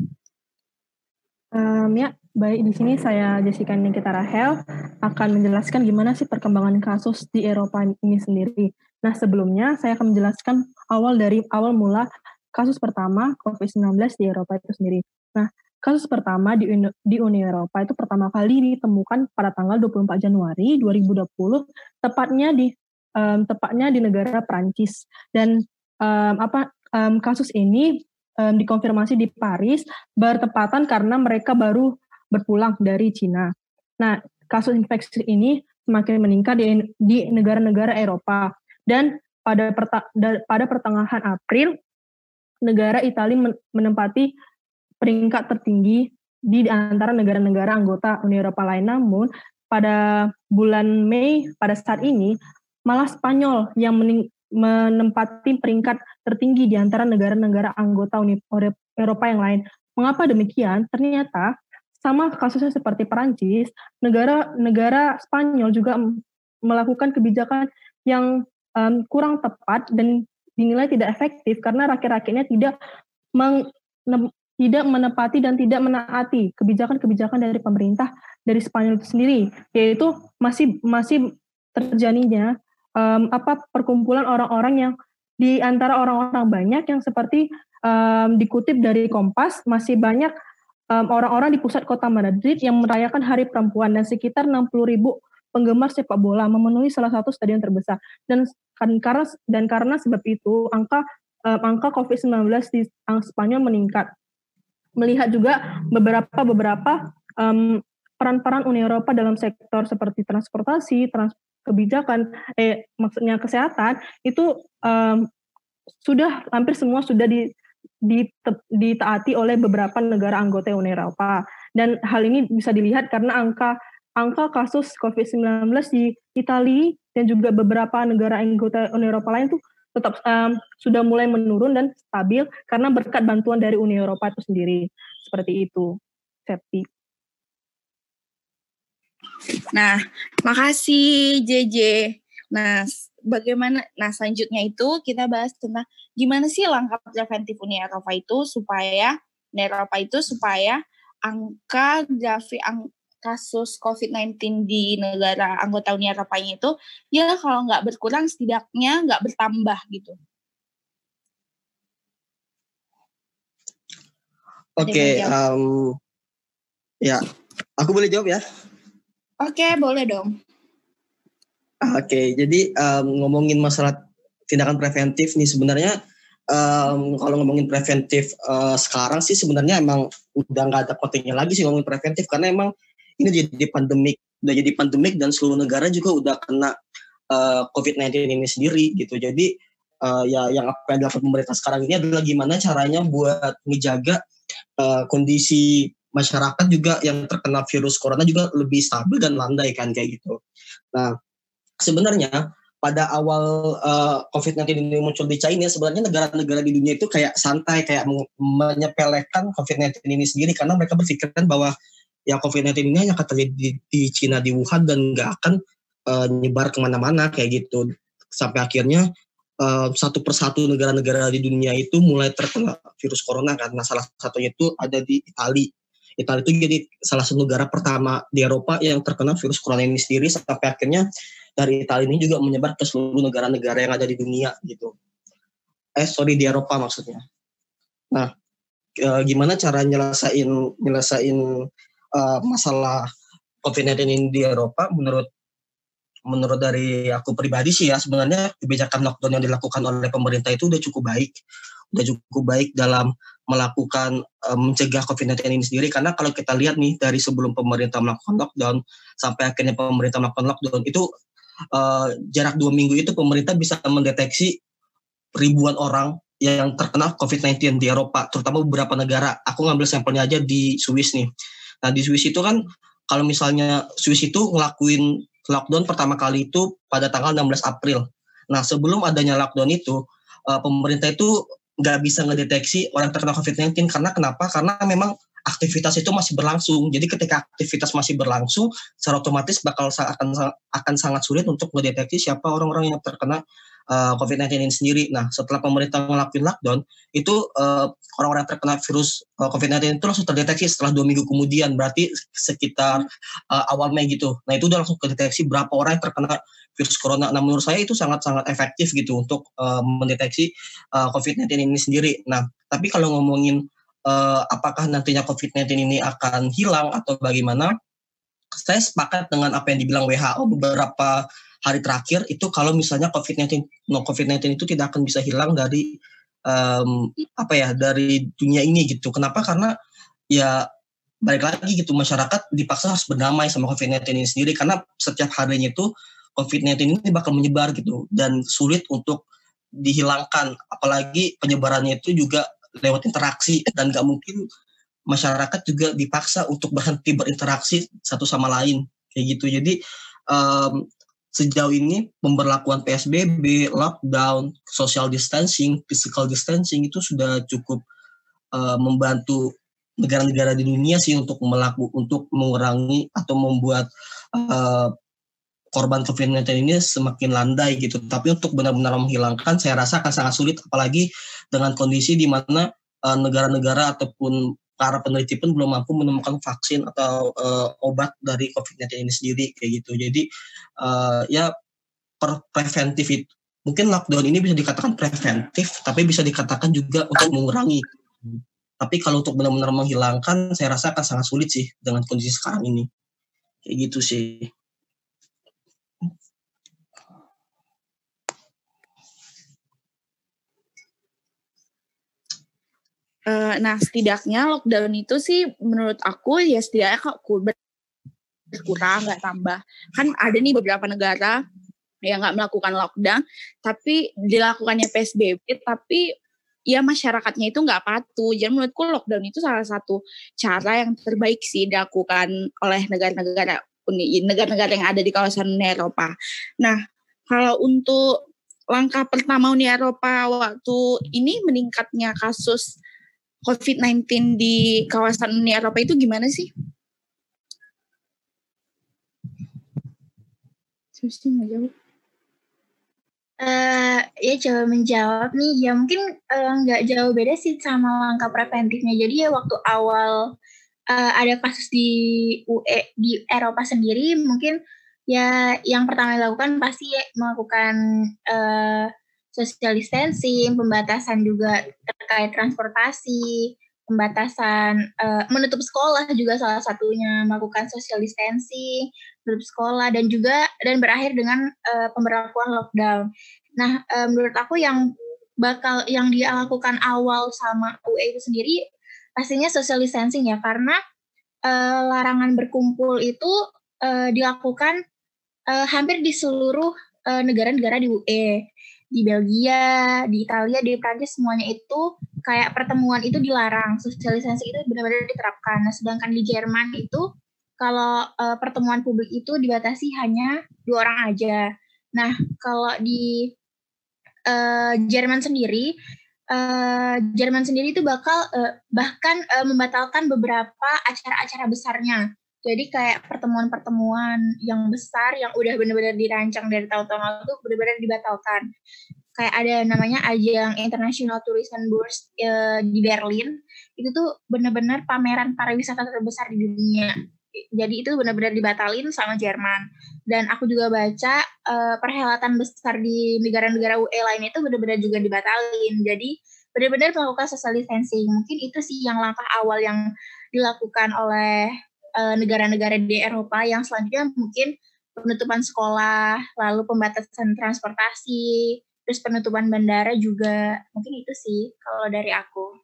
Um, ya, baik di sini saya Jessica Nikita Rahel akan menjelaskan gimana sih perkembangan kasus di Eropa ini sendiri. Nah, sebelumnya saya akan menjelaskan awal dari awal mula kasus pertama COVID-19 di Eropa itu sendiri. Nah, Kasus pertama di, Uni, di Uni Eropa itu pertama kali ditemukan pada tanggal 24 Januari 2020, tepatnya di um, tepatnya di negara Prancis. Dan um, apa um, kasus ini um, dikonfirmasi di Paris bertepatan karena mereka baru berpulang dari Cina. Nah, kasus infeksi ini semakin meningkat di, di negara-negara Eropa dan pada pada pertengahan April negara Italia menempati peringkat tertinggi di antara negara-negara anggota Uni Eropa lain. Namun pada bulan Mei pada saat ini malah Spanyol yang menempati peringkat tertinggi di antara negara-negara anggota Uni Eropa yang lain. Mengapa demikian? Ternyata sama kasusnya seperti Perancis, negara-negara Spanyol juga melakukan kebijakan yang um, kurang tepat dan dinilai tidak efektif karena rakyat-rakyatnya tidak meng, tidak menepati dan tidak menaati kebijakan-kebijakan dari pemerintah dari Spanyol itu sendiri, yaitu masih masih terjadinya um, apa perkumpulan orang-orang yang di antara orang-orang banyak yang seperti um, dikutip dari Kompas masih banyak orang-orang um, di pusat kota Madrid yang merayakan Hari Perempuan dan sekitar 60 ribu penggemar sepak bola memenuhi salah satu stadion terbesar dan kan karena dan karena sebab itu angka um, angka COVID-19 di Spanyol meningkat. Melihat juga beberapa beberapa um, peran-peran Uni Eropa dalam sektor seperti transportasi, trans kebijakan, eh maksudnya kesehatan itu um, sudah hampir semua sudah di, di, ditaati oleh beberapa negara anggota Uni Eropa. Dan hal ini bisa dilihat karena angka angka kasus COVID-19 di Italia dan juga beberapa negara anggota Uni Eropa lain tuh tetap um, sudah mulai menurun dan stabil karena berkat bantuan dari Uni Eropa itu sendiri. Seperti itu, Septi. Nah, makasih JJ. Nah, bagaimana nah selanjutnya itu kita bahas tentang gimana sih langkah preventif Uni Eropa itu supaya Uni Eropa itu supaya angka grafik kasus COVID-19 di negara anggota Uni Eropa itu ya kalau nggak berkurang setidaknya nggak bertambah gitu. Oke, okay, um, ya aku boleh jawab ya? Oke, okay, boleh dong. Oke, okay, jadi um, ngomongin masalah tindakan preventif nih sebenarnya um, kalau ngomongin preventif uh, sekarang sih sebenarnya emang udah nggak ada pentingnya lagi sih ngomongin preventif karena emang ini jadi pandemik udah jadi pandemik dan seluruh negara juga udah kena uh, COVID-19 ini sendiri gitu. Jadi uh, ya yang apa yang dilakukan pemerintah sekarang ini adalah gimana caranya buat menjaga uh, kondisi masyarakat juga yang terkena virus corona juga lebih stabil dan landai kan kayak gitu. Nah, sebenarnya pada awal uh, COVID-19 ini muncul di China, sebenarnya negara-negara di dunia itu kayak santai, kayak menyepelekan COVID-19 ini sendiri karena mereka berpikirkan bahwa ya COVID-19 ini hanya terjadi di, di Cina di Wuhan dan nggak akan uh, nyebar ke mana-mana kayak gitu sampai akhirnya uh, satu persatu negara-negara di dunia itu mulai terkena virus corona karena salah satunya itu ada di Italia. Italia itu jadi salah satu negara pertama di Eropa yang terkena virus corona ini sendiri sampai akhirnya dari Italia ini juga menyebar ke seluruh negara-negara yang ada di dunia gitu. Eh sorry di Eropa maksudnya. Nah, e, gimana cara nyelesain nyelesain uh, masalah COVID-19 ini di Eropa menurut menurut dari aku pribadi sih ya sebenarnya kebijakan lockdown yang dilakukan oleh pemerintah itu udah cukup baik. Udah cukup baik dalam melakukan uh, mencegah COVID-19 ini sendiri. Karena kalau kita lihat nih dari sebelum pemerintah melakukan lockdown sampai akhirnya pemerintah melakukan lockdown itu uh, jarak dua minggu itu pemerintah bisa mendeteksi ribuan orang yang terkena COVID-19 di Eropa terutama beberapa negara. Aku ngambil sampelnya aja di Swiss nih Nah di Swiss itu kan kalau misalnya Swiss itu ngelakuin lockdown pertama kali itu pada tanggal 16 April. Nah sebelum adanya lockdown itu uh, pemerintah itu nggak bisa ngedeteksi orang terkena COVID-19 karena kenapa? Karena memang aktivitas itu masih berlangsung. Jadi ketika aktivitas masih berlangsung, secara otomatis bakal akan akan sangat sulit untuk mendeteksi siapa orang-orang yang terkena uh, COVID-19 ini sendiri. Nah, setelah pemerintah melakukan lockdown, itu uh, orang-orang terkena virus uh, COVID-19 itu langsung terdeteksi setelah dua minggu kemudian, berarti sekitar uh, awal Mei gitu. Nah, itu udah langsung terdeteksi berapa orang yang terkena virus corona. Nah, menurut saya itu sangat-sangat efektif gitu untuk uh, mendeteksi uh, COVID-19 ini sendiri. Nah, tapi kalau ngomongin uh, apakah nantinya COVID-19 ini akan hilang atau bagaimana, saya sepakat dengan apa yang dibilang WHO beberapa hari terakhir itu kalau misalnya COVID-19 no COVID-19 itu tidak akan bisa hilang dari um, apa ya dari dunia ini gitu. Kenapa? Karena ya balik lagi gitu masyarakat dipaksa harus berdamai sama COVID-19 ini sendiri karena setiap harinya itu COVID-19 ini bakal menyebar gitu dan sulit untuk dihilangkan apalagi penyebarannya itu juga lewat interaksi dan gak mungkin masyarakat juga dipaksa untuk berhenti berinteraksi satu sama lain kayak gitu jadi um, sejauh ini pemberlakuan PSBB, lockdown, social distancing, physical distancing itu sudah cukup uh, membantu negara-negara di dunia sih untuk melaku untuk mengurangi atau membuat uh, korban COVID-19 ini semakin landai gitu. Tapi untuk benar-benar menghilangkan, saya rasa akan sangat sulit, apalagi dengan kondisi di mana uh, negara-negara ataupun para peneliti pun belum mampu menemukan vaksin atau uh, obat dari COVID-19 ini sendiri kayak gitu. Jadi uh, ya per preventif itu mungkin lockdown ini bisa dikatakan preventif, tapi bisa dikatakan juga untuk mengurangi. Tapi kalau untuk benar-benar menghilangkan, saya rasa akan sangat sulit sih dengan kondisi sekarang ini. Kayak gitu sih. Uh, nah, setidaknya lockdown itu sih menurut aku ya setidaknya kok berkurang, nggak tambah. Kan ada nih beberapa negara yang nggak melakukan lockdown, tapi dilakukannya PSBB, tapi ya masyarakatnya itu nggak patuh. Jadi menurutku lockdown itu salah satu cara yang terbaik sih dilakukan oleh negara-negara negara-negara yang ada di kawasan Eropa. Nah, kalau untuk langkah pertama Uni Eropa waktu ini meningkatnya kasus COVID-19 di kawasan Uni Eropa itu gimana sih? Susi. Uh, ya coba menjawab nih ya mungkin uh, nggak jauh beda sih sama langkah preventifnya jadi ya waktu awal uh, ada kasus di UE di Eropa sendiri mungkin ya yang pertama dilakukan pasti ya, melakukan uh, social distancing pembatasan juga terkait transportasi pembatasan uh, menutup sekolah juga salah satunya melakukan social distancing grup sekolah dan juga dan berakhir dengan uh, pemberlakuan lockdown. Nah, uh, menurut aku yang bakal yang dia lakukan awal sama UE itu sendiri pastinya social distancing ya karena uh, larangan berkumpul itu uh, dilakukan uh, hampir di seluruh negara-negara di UE di Belgia, di Italia, di Prancis semuanya itu kayak pertemuan itu dilarang, sosialisasi itu benar-benar diterapkan. Nah, sedangkan di Jerman itu kalau uh, pertemuan publik itu dibatasi hanya dua orang aja. Nah, kalau di uh, Jerman sendiri, uh, Jerman sendiri itu bakal uh, bahkan uh, membatalkan beberapa acara-acara besarnya. Jadi kayak pertemuan-pertemuan yang besar yang udah benar-benar dirancang dari tahun-tahun lalu itu benar-benar dibatalkan. Kayak ada namanya ajang International Tourism Bourse uh, di Berlin. Itu tuh benar-benar pameran pariwisata terbesar di dunia jadi itu benar-benar dibatalin sama Jerman dan aku juga baca uh, perhelatan besar di negara-negara UE lain itu benar-benar juga dibatalin jadi benar-benar melakukan social distancing mungkin itu sih yang langkah awal yang dilakukan oleh uh, negara-negara di Eropa yang selanjutnya mungkin penutupan sekolah lalu pembatasan transportasi terus penutupan bandara juga mungkin itu sih kalau dari aku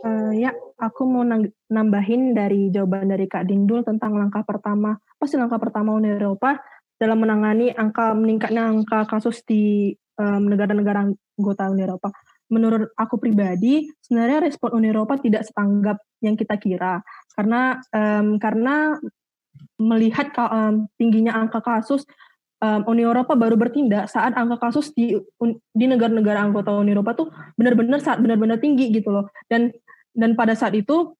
Uh, ya, aku mau nambahin dari jawaban dari Kak Dindul tentang langkah pertama. Pasti langkah pertama Uni Eropa dalam menangani angka meningkatnya angka kasus di negara negara-negara anggota Uni Eropa. Menurut aku pribadi, sebenarnya respon Uni Eropa tidak setanggap yang kita kira, karena um, karena melihat um, tingginya angka kasus um, Uni Eropa baru bertindak saat angka kasus di di negara-negara anggota Uni Eropa tuh benar-benar saat benar-benar tinggi gitu loh. Dan dan pada saat itu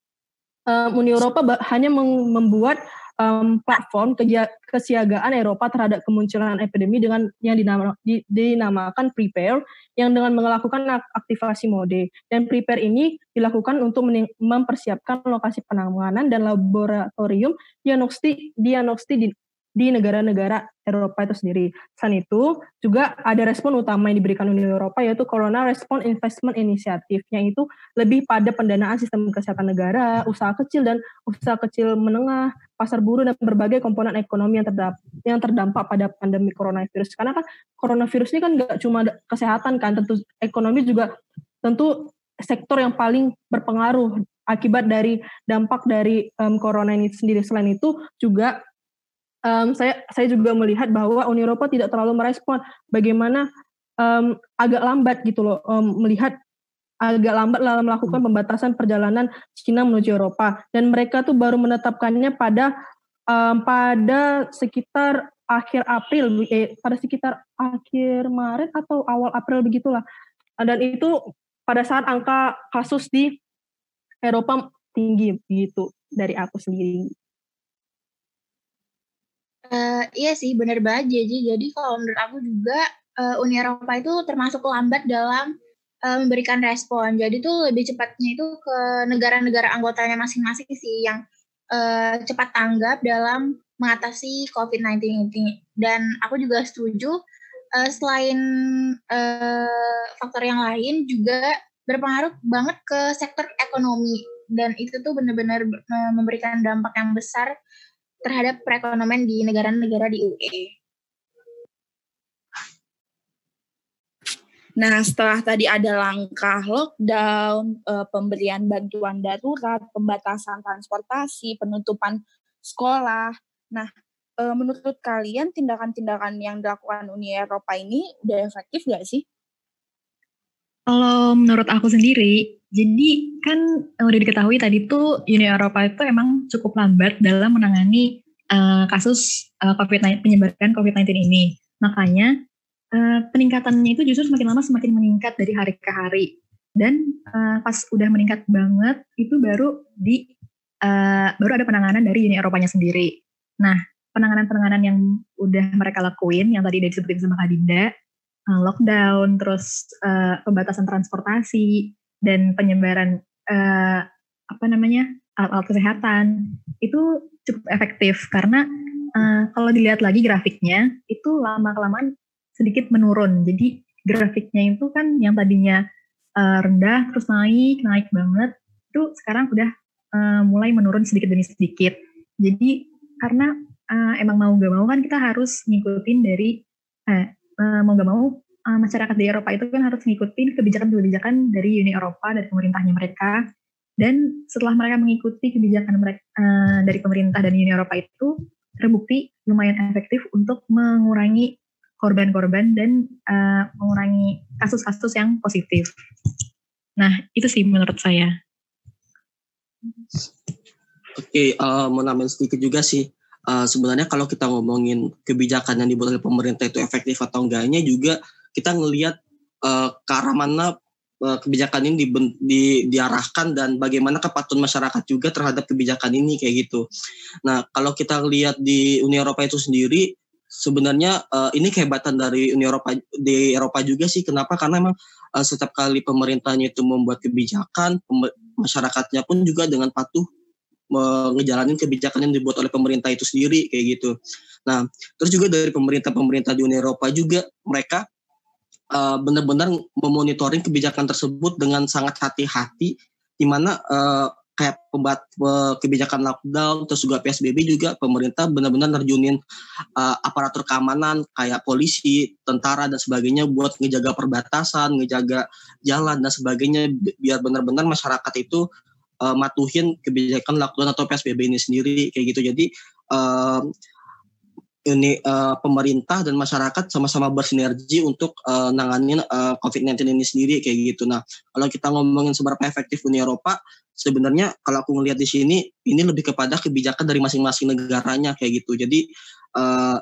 um, Uni Eropa hanya membuat um, platform kesiagaan Eropa terhadap kemunculan epidemi dengan yang dinama, di, dinamakan prepare yang dengan melakukan aktivasi mode. Dan prepare ini dilakukan untuk mempersiapkan lokasi penanganan dan laboratorium diagnostik diagnostik di negara-negara Eropa itu sendiri. Selain itu, juga ada respon utama yang diberikan Uni Eropa yaitu Corona Response Investment Initiative, yang itu lebih pada pendanaan sistem kesehatan negara, usaha kecil dan usaha kecil menengah, pasar buruh dan berbagai komponen ekonomi yang terdampak, yang terdampak pada pandemi coronavirus. Karena kan coronavirus ini kan nggak cuma kesehatan kan, tentu ekonomi juga tentu sektor yang paling berpengaruh akibat dari dampak dari um, corona ini sendiri. Selain itu juga um, saya saya juga melihat bahwa Uni Eropa tidak terlalu merespon bagaimana um, agak lambat gitu loh um, melihat agak lambat dalam melakukan pembatasan perjalanan Cina menuju Eropa. Dan mereka tuh baru menetapkannya pada um, pada sekitar akhir April eh, pada sekitar akhir Maret atau awal April begitulah. Dan itu pada saat angka kasus di Eropa tinggi gitu dari aku sendiri Uh, iya sih, benar banget jadi. Jadi kalau menurut aku juga uh, Uni Eropa itu termasuk lambat dalam uh, memberikan respon. Jadi tuh lebih cepatnya itu ke negara-negara anggotanya masing-masing sih yang uh, cepat tanggap dalam mengatasi COVID-19 ini. Dan aku juga setuju uh, selain uh, faktor yang lain juga berpengaruh banget ke sektor ekonomi dan itu tuh benar-benar memberikan dampak yang besar terhadap perekonomian di negara-negara di UE. Nah, setelah tadi ada langkah lockdown, uh, pemberian bantuan darurat, pembatasan transportasi, penutupan sekolah. Nah, uh, menurut kalian tindakan-tindakan yang dilakukan Uni Eropa ini udah efektif nggak sih? Kalau menurut aku sendiri, jadi kan udah diketahui tadi tuh Uni Eropa itu emang cukup lambat dalam menangani uh, kasus uh, COVID-19 penyebaran COVID-19 ini. Makanya uh, peningkatannya itu justru semakin lama semakin meningkat dari hari ke hari. Dan uh, pas udah meningkat banget, itu baru di uh, baru ada penanganan dari Uni Eropanya sendiri. Nah, penanganan-penanganan yang udah mereka lakuin, yang tadi udah disebutin sama Kak Dinda, lockdown, terus uh, pembatasan transportasi, dan penyebaran uh, apa namanya alat-alat kesehatan, itu cukup efektif karena uh, kalau dilihat lagi grafiknya, itu lama-kelamaan sedikit menurun. Jadi grafiknya itu kan yang tadinya uh, rendah terus naik, naik banget, itu sekarang udah uh, mulai menurun sedikit demi sedikit. Jadi karena uh, emang mau gak mau kan kita harus ngikutin dari eh, uh, mau gak mau uh, masyarakat di Eropa itu kan harus ngikutin kebijakan-kebijakan dari Uni Eropa dari pemerintahnya mereka. Dan setelah mereka mengikuti kebijakan mereka uh, dari pemerintah dan Uni Eropa itu terbukti lumayan efektif untuk mengurangi korban-korban dan uh, mengurangi kasus-kasus yang positif. Nah, itu sih menurut saya. Oke, okay, uh, mau nambahin sedikit juga sih. Uh, sebenarnya kalau kita ngomongin kebijakan yang dibuat oleh pemerintah itu efektif atau enggaknya juga kita ngelihat uh, ke arah mana uh, kebijakan ini di, di, diarahkan dan bagaimana kepatuhan masyarakat juga terhadap kebijakan ini kayak gitu. Nah, kalau kita lihat di Uni Eropa itu sendiri sebenarnya uh, ini kehebatan dari Uni Eropa di Eropa juga sih. Kenapa? Karena memang uh, setiap kali pemerintahnya itu membuat kebijakan, masyarakatnya pun juga dengan patuh ngejalanin kebijakan yang dibuat oleh pemerintah itu sendiri kayak gitu. Nah, terus juga dari pemerintah-pemerintah di Uni Eropa juga mereka uh, benar-benar memonitoring kebijakan tersebut dengan sangat hati-hati di mana uh, kayak pembat kebijakan lockdown terus juga PSBB juga pemerintah benar-benar nerjunin uh, aparatur keamanan kayak polisi, tentara dan sebagainya buat ngejaga perbatasan, ngejaga jalan dan sebagainya biar benar-benar masyarakat itu uh, matuhin kebijakan lockdown atau PSBB ini sendiri kayak gitu. Jadi uh, ini uh, pemerintah dan masyarakat sama-sama bersinergi untuk uh, nanganin uh, COVID-19 ini sendiri kayak gitu. Nah, kalau kita ngomongin seberapa efektif Uni Eropa, sebenarnya kalau aku ngelihat di sini ini lebih kepada kebijakan dari masing-masing negaranya kayak gitu. Jadi uh,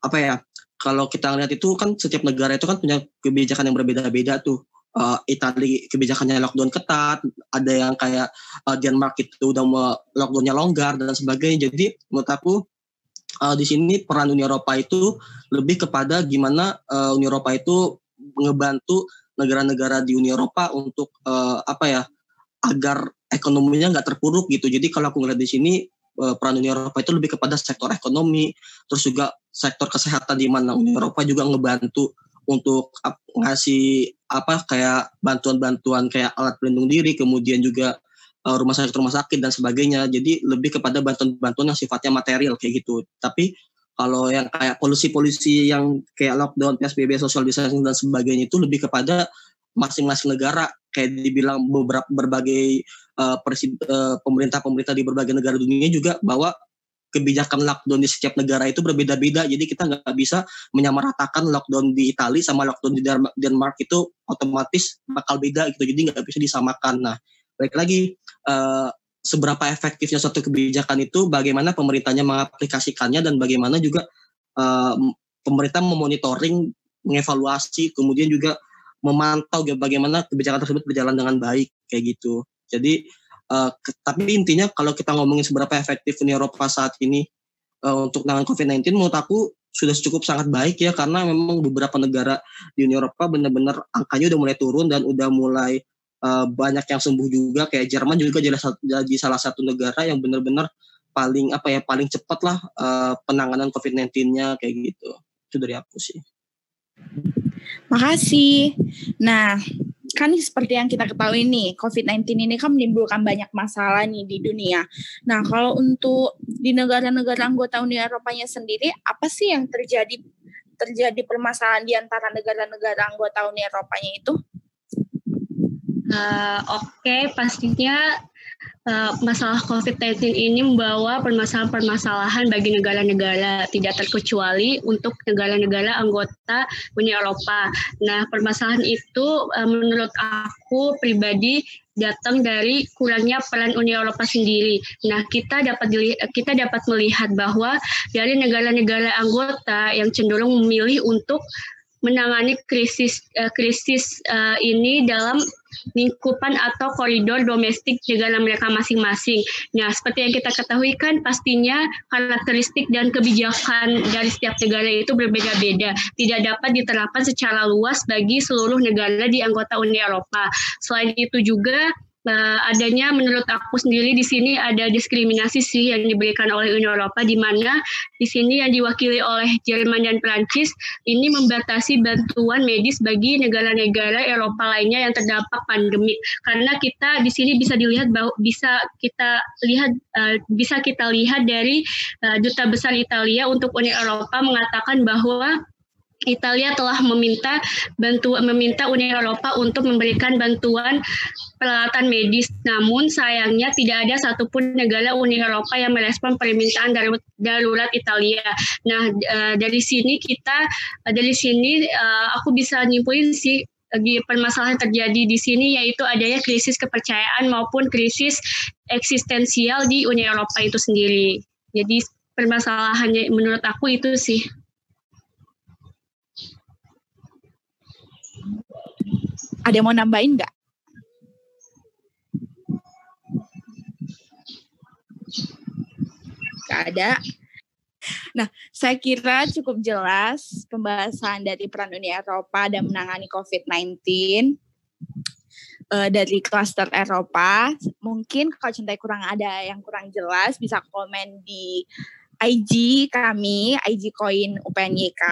apa ya? Kalau kita ngelihat itu kan setiap negara itu kan punya kebijakan yang berbeda-beda tuh. Uh, Italia kebijakannya lockdown ketat, ada yang kayak uh, Denmark itu udah lockdownnya longgar dan sebagainya. Jadi menurut aku uh, di sini peran Uni Eropa itu lebih kepada gimana uh, Uni Eropa itu ngebantu negara-negara di Uni Eropa untuk uh, apa ya agar ekonominya nggak terpuruk gitu. Jadi kalau aku ngeliat di sini uh, peran Uni Eropa itu lebih kepada sektor ekonomi, terus juga sektor kesehatan di mana Uni Eropa juga ngebantu untuk ngasih apa kayak bantuan-bantuan kayak alat pelindung diri, kemudian juga uh, rumah sakit rumah sakit dan sebagainya. Jadi lebih kepada bantuan-bantuan yang sifatnya material kayak gitu. Tapi kalau yang kayak polisi-polisi yang kayak lockdown, PSBB, social distancing dan sebagainya itu lebih kepada masing-masing negara kayak dibilang beberapa berbagai uh, pemerintah-pemerintah di berbagai negara dunia juga bahwa kebijakan lockdown di setiap negara itu berbeda-beda. Jadi kita nggak bisa menyamaratakan lockdown di Italia sama lockdown di Denmark itu otomatis bakal beda gitu. Jadi nggak bisa disamakan. Nah, baik lagi uh, seberapa efektifnya suatu kebijakan itu, bagaimana pemerintahnya mengaplikasikannya dan bagaimana juga uh, pemerintah memonitoring, mengevaluasi, kemudian juga memantau bagaimana kebijakan tersebut berjalan dengan baik kayak gitu. Jadi uh, tapi intinya kalau kita ngomongin seberapa efektif Uni Eropa saat ini uh, untuk menangani COVID-19 menurut aku sudah cukup sangat baik ya karena memang beberapa negara di Uni Eropa benar-benar angkanya udah mulai turun dan udah mulai uh, banyak yang sembuh juga kayak Jerman juga jadi, jadi salah satu negara yang benar-benar paling apa ya paling cepat lah uh, penanganan COVID-19-nya kayak gitu itu dari aku sih. Makasih. Nah kan seperti yang kita ketahui nih, COVID-19 ini kan menimbulkan banyak masalah nih di dunia. Nah, kalau untuk di negara-negara anggota Uni Eropanya sendiri, apa sih yang terjadi terjadi permasalahan di antara negara-negara anggota Uni Eropanya itu? Uh, Oke, okay, pastinya uh, masalah COVID-19 ini membawa permasalahan-permasalahan bagi negara-negara, tidak terkecuali untuk negara-negara anggota Uni Eropa. Nah, permasalahan itu uh, menurut aku pribadi datang dari kurangnya peran Uni Eropa sendiri. Nah, kita dapat kita dapat melihat bahwa dari negara-negara anggota yang cenderung memilih untuk menangani krisis uh, krisis uh, ini dalam lingkupan atau koridor domestik negara mereka masing-masing. Nah, seperti yang kita ketahui kan pastinya karakteristik dan kebijakan dari setiap negara itu berbeda-beda, tidak dapat diterapkan secara luas bagi seluruh negara di anggota Uni Eropa. Selain itu juga uh, adanya menurut aku sendiri di sini ada diskriminasi sih yang diberikan oleh Uni Eropa di mana di sini yang diwakili oleh Jerman dan Prancis ini membatasi bantuan medis bagi negara-negara Eropa lainnya yang terdampak pandemi. Karena kita di sini bisa dilihat bahwa bisa kita lihat uh, bisa kita lihat dari uh, duta besar Italia untuk Uni Eropa mengatakan bahwa Italia telah meminta bantu meminta Uni Eropa untuk memberikan bantuan peralatan medis. Namun sayangnya tidak ada satupun negara Uni Eropa yang merespon permintaan darurat Italia. Nah uh, dari sini kita uh, dari sini uh, aku bisa nyimpulin sih lagi permasalahan terjadi di sini yaitu adanya krisis kepercayaan maupun krisis eksistensial di Uni Eropa itu sendiri. Jadi permasalahannya menurut aku itu sih. Ada yang mau nambahin nggak? Gak ada. Nah, saya kira cukup jelas pembahasan dari peran Uni Eropa dan menangani COVID-19 uh, dari klaster Eropa. Mungkin kalau cintai kurang ada yang kurang jelas, bisa komen di IG kami, IG Coin UPNYK.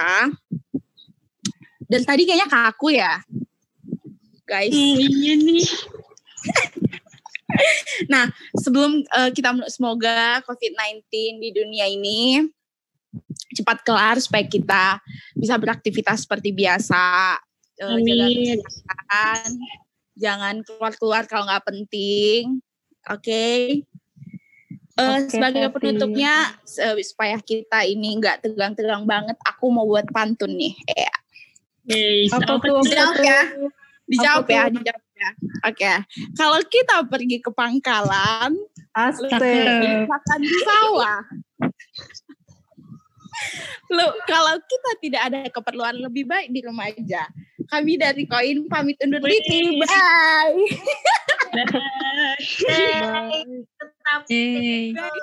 Dan tadi kayaknya kaku ya guys. Hmm, iya nih. nah, sebelum uh, kita semoga COVID-19 di dunia ini cepat kelar supaya kita bisa beraktivitas seperti biasa. Uh, Amin. Jangan, jangan keluar-keluar kalau nggak penting. Oke. Okay? Uh, okay, sebagai penutupnya uh, supaya kita ini nggak tegang-tegang banget, aku mau buat pantun nih. Ya. Hey, apa tuh? ya. Dijawab ya, dijawab ya. Oke. Okay. Kalau kita pergi ke pangkalan, Astaga. makan di sawah. Lu, kalau kita tidak ada keperluan lebih baik di rumah aja. Kami dari Koin pamit undur diri. Bye. Bye. Bye. Tetap. Bye.